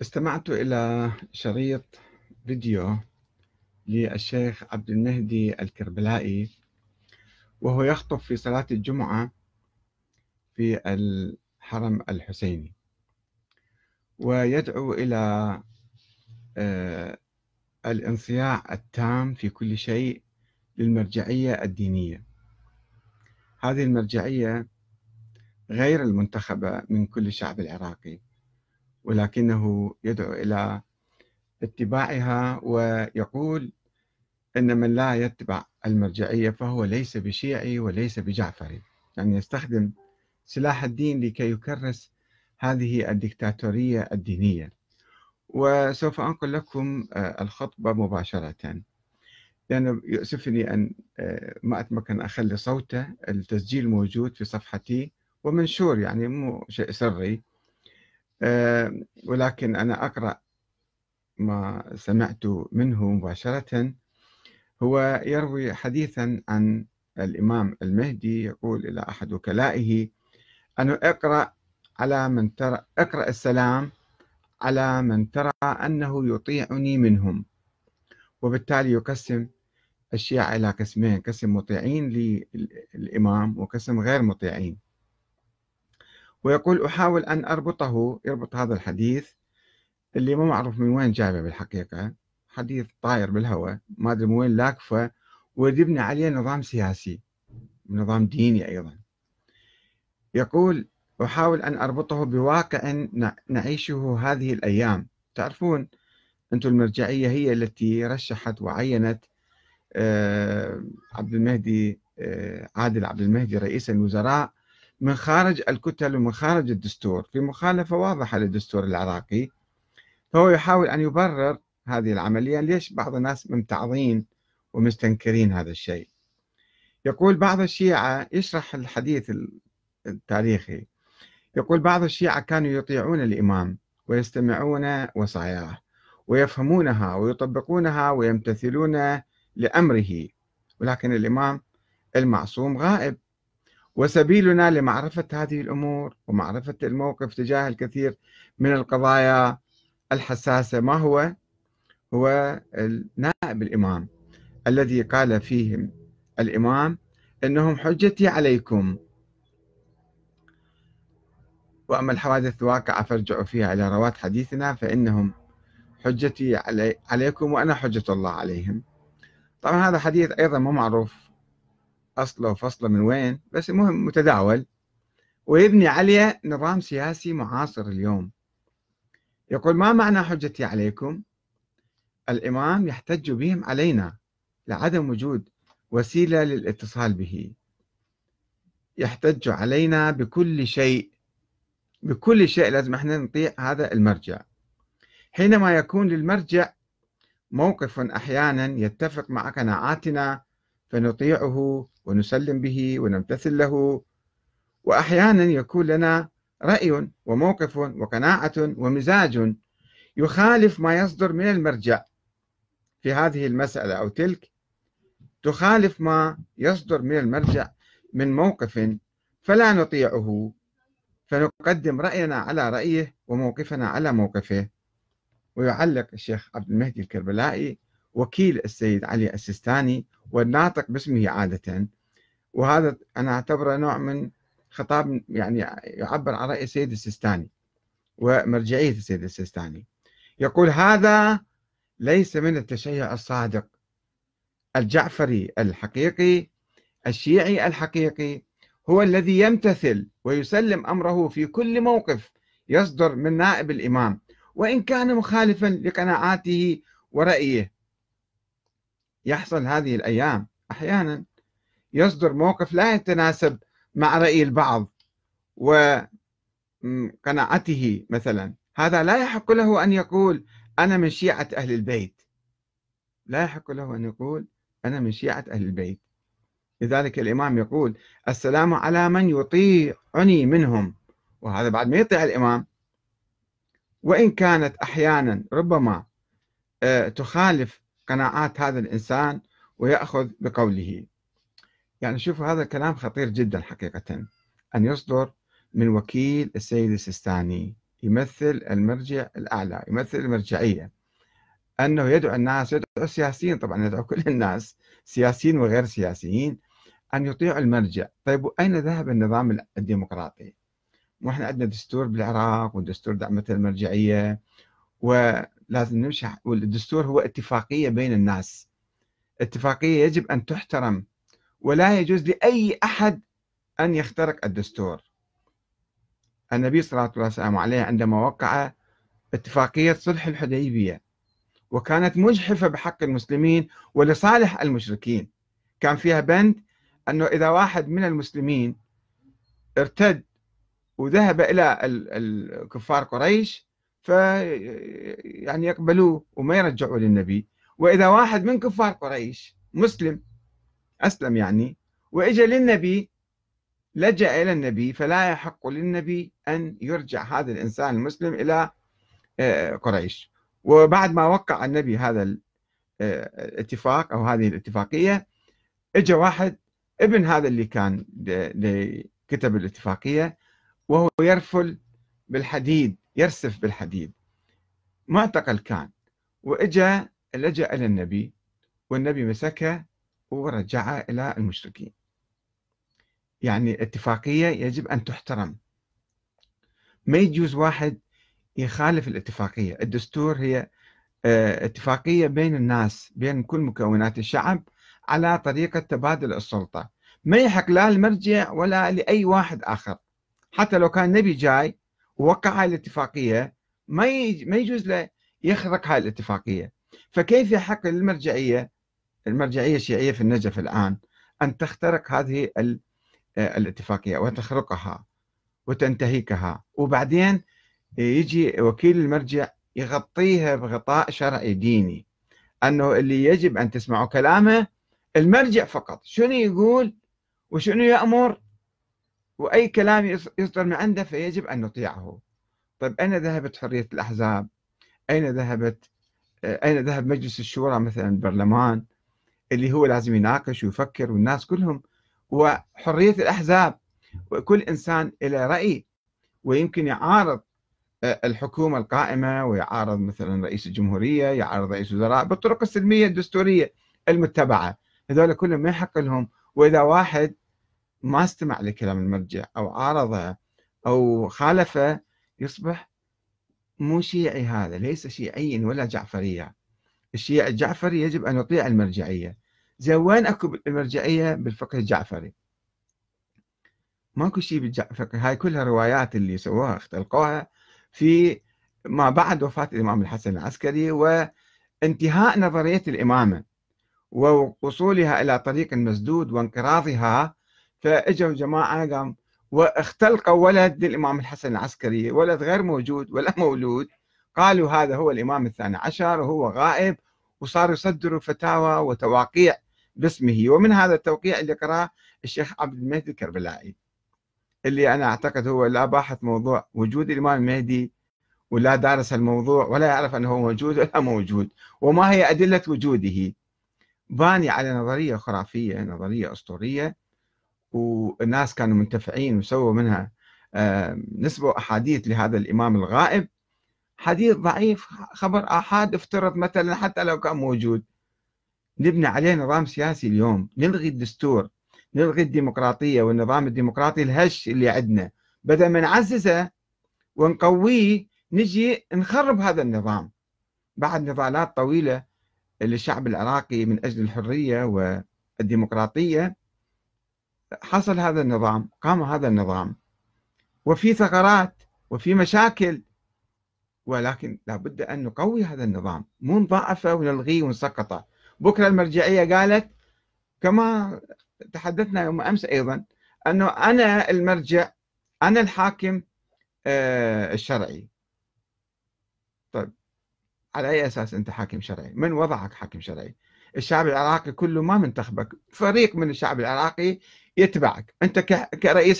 استمعت إلى شريط فيديو للشيخ عبد المهدي الكربلائي وهو يخطب في صلاة الجمعة في الحرم الحسيني. ويدعو إلى آه، الانصياع التام في كل شيء للمرجعية الدينية. هذه المرجعية غير المنتخبة من كل الشعب العراقي. ولكنه يدعو إلى اتباعها ويقول أن من لا يتبع المرجعية فهو ليس بشيعي وليس بجعفري. يعني يستخدم سلاح الدين لكي يكرس هذه الدكتاتورية الدينية. وسوف أنقل لكم آه، الخطبة مباشرة. لأنه يؤسفني أن آه، ما أتمكن أخلي صوته. التسجيل موجود في صفحتي ومنشور يعني مو شيء سري. ولكن أنا أقرأ ما سمعت منه مباشرة. هو يروي حديثا عن الإمام المهدي يقول إلى أحد وكلائه أنه أقرأ على من ترى أقرأ السلام على من ترى أنه يطيعني منهم وبالتالي يقسم الشيعة إلى قسمين قسم مطيعين للإمام وقسم غير مطيعين. ويقول أحاول أن أربطه يربط هذا الحديث اللي ما معروف من وين جايبه بالحقيقة حديث طاير بالهواء ما أدري من وين لاكفه ويبني عليه نظام سياسي نظام ديني أيضا. يقول أحاول أن أربطه بواقع نعيشه هذه الأيام. تعرفون أنتم المرجعية هي التي رشحت وعينت آه، عبد المهدي آه، عادل عبد المهدي رئيس الوزراء من خارج الكتل ومن خارج الدستور في مخالفة واضحة للدستور العراقي فهو يحاول أن يبرر هذه العملية ليش بعض الناس ممتعضين ومستنكرين هذا الشيء. يقول بعض الشيعة يشرح الحديث التاريخي. يقول بعض الشيعة كانوا يطيعون الإمام ويستمعون وصاياه ويفهمونها ويطبقونها ويمتثلون لأمره ولكن الإمام المعصوم غائب. وسبيلنا لمعرفة هذه الأمور ومعرفة الموقف تجاه الكثير من القضايا الحساسة. ما هو؟ هو نائب الإمام الذي قال فيهم الإمام إنهم حجتي عليكم. وأما الحوادث الواقعة فارجعوا فيها إلى رواة حديثنا فإنهم حجتي علي عليكم وأنا حجة الله عليهم. طبعا هذا حديث أيضا مو معروف. أصله وفصله من وين بس المهم متداول. ويبني عليه نظام سياسي معاصر اليوم. يقول ما معنى حجتي عليكم؟ الإمام يحتج بهم علينا لعدم وجود وسيلة للاتصال به. يحتج علينا بكل شيء بكل شيء لازم إحنا نطيع هذا المرجع. حينما يكون للمرجع موقف أحيانا يتفق مع قناعاتنا فنطيعه ونسلم به ونمتثل له. وأحيانا يكون لنا رأي وموقف وقناعة ومزاج يخالف ما يصدر من المرجع. في هذه المسألة أو تلك تخالف ما يصدر من المرجع من موقف فلا نطيعه. فنقدم رأينا على رأيه وموقفنا على موقفه. ويعلق الشيخ عبد المهدي الكربلائي وكيل السيد علي السيستاني والناطق باسمه عادة. وهذا أنا أعتبره نوع من خطاب يعني يعبر عن رأي السيد السيستاني ومرجعية السيد السيستاني. يقول هذا ليس من التشيع الصادق الجعفري الحقيقي الشيعي الحقيقي هو الذي يمتثل ويسلم أمره في كل موقف يصدر من نائب الإمام وإن كان مخالفا لقناعاته ورأيه. يحصل هذه الأيام. أحيانا يصدر موقف لا يتناسب مع رأي البعض وقناعته مثلا. هذا لا يحق له أن يقول أنا من شيعة أهل البيت. لا يحق له أن يقول أنا من شيعة أهل البيت. لذلك الإمام يقول السلام على من يطيعني منهم. وهذا بعد ما يطيع الإمام. وإن كانت أحيانا ربما آه، تخالف قناعات هذا الإنسان ويأخذ بقوله. يعني شوفوا هذا الكلام خطير جدا حقيقة. أن يصدر من وكيل السيد السيستاني يمثل المرجع الأعلى يمثل المرجعية. أنه يدعو الناس يدعو السياسيين طبعا يدعو كل الناس سياسيين وغير سياسيين أن يطيعوا المرجع. طيب أين ذهب النظام الديمقراطي؟ وإحنا عندنا دستور بالعراق ودستور دعمة المرجعية ولازم نمشي والدستور هو اتفاقية بين الناس. اتفاقية يجب أن تحترم ولا يجوز لأي أحد أن يخترق الدستور. النبي صلى الله عليه وسلم عليه عندما وقع اتفاقية صلح الحديبية وكانت مجحفة بحق المسلمين ولصالح المشركين. كان فيها بند أنه إذا واحد من المسلمين ارتد وذهب إلى الكفار قريش في يعني يقبلوه وما يرجعوا للنبي. وإذا واحد من كفار قريش مسلم أسلم يعني وإجا للنبي لجأ إلى النبي فلا يحق للنبي أن يرجع هذا الإنسان المسلم إلى آه، قريش. وبعد ما وقع النبي هذا الاتفاق أو هذه الاتفاقية إجا واحد ابن هذا اللي كان كتب الاتفاقية وهو يرفل بالحديد. يرسف بالحديد. معتقل كان وإجا لجأ إلى النبي والنبي مسكه ورجعه إلى المشركين. يعني اتفاقية يجب أن تحترم. ما يجوز واحد يخالف الاتفاقية. الدستور هي آه، اتفاقية بين الناس بين كل مكونات الشعب على طريقة تبادل السلطة. ما يحق لا المرجع ولا لأي واحد آخر. حتى لو كان نبي جاي ووقع هاي الاتفاقية ما ما يجوز له يخرق هاي الاتفاقية. فكيف يحق للمرجعية المرجعية الشيعية في النجف الآن أن تخترق هذه الاتفاقية وتخرقها وتنتهكها؟ وبعدين يجي وكيل المرجع يغطيها بغطاء شرعي ديني أنه اللي يجب أن تسمعوا كلامه المرجع فقط. شنو يقول وشنو يأمر؟ وأي كلام يصدر من عنده فيجب أن نطيعه. طيب أين ذهبت حرية الأحزاب؟ أين ذهبت آه، أين ذهب مجلس الشورى مثلا البرلمان اللي هو لازم يناقش ويفكر والناس كلهم؟ وحرية الأحزاب. وكل إنسان له رأي ويمكن يعارض آه، الحكومة القائمة ويعارض مثلا رئيس الجمهورية يعارض رئيس الوزراء بالطرق السلمية الدستورية المتبعة. هذول كلهم ما يحق لهم. وإذا واحد ما أستمع لكلام المرجع أو عارضه أو خالفه يصبح مو شيعي هذا ليس شيعيا ولا جعفريا الشيعي الجعفري يجب أن يطيع المرجعية. زين وين أكو المرجعية بالفقه الجعفري؟ ماكو شيء بالفقه. هاي كلها روايات اللي سووها اختلقوها في ما بعد وفاة الإمام الحسن العسكري وانتهاء نظرية الإمامة ووصولها إلى طريق مسدود وانقراضها فاجوا جماعة قام واختلقوا ولد للإمام الحسن العسكري ولد غير موجود ولا مولود. قالوا هذا هو الإمام الثاني عشر وهو غائب وصاروا يصدروا فتاوى وتواقيع باسمه. ومن هذا التوقيع اللي قراه الشيخ عبد المهدي الكربلائي اللي أنا أعتقد هو لا باحث موضوع وجود الإمام المهدي ولا دارس الموضوع ولا يعرف أنه موجود ولا موجود وما هي أدلة وجوده. باني على نظرية خرافية نظرية أسطورية. والناس كانوا منتفعين وسووا منها نسبوا أحاديث لهذا الإمام الغائب. حديث ضعيف خبر آحاد افترض مثلا حتى لو كان موجود. نبني عليه نظام سياسي اليوم نلغي الدستور نلغي الديمقراطية والنظام الديمقراطي الهش اللي عندنا. بدل ما نعززه ونقويه نجي نخرب هذا النظام. بعد نضالات طويلة للشعب العراقي من أجل الحرية والديمقراطية حصل هذا النظام قام هذا النظام. وفي ثغرات وفي مشاكل ولكن لابد أن نقوي هذا النظام. مو نضعفه ونلغيه ونسقطه. بكرة المرجعية قالت كما تحدثنا يوم أمس أيضا أنه أنا المرجع أنا الحاكم آه، الشرعي. طيب على أي أساس أنت حاكم شرعي؟ من وضعك حاكم شرعي؟ الشعب العراقي كله ما منتخبك فريق من الشعب العراقي يتبعك أنت كرئيس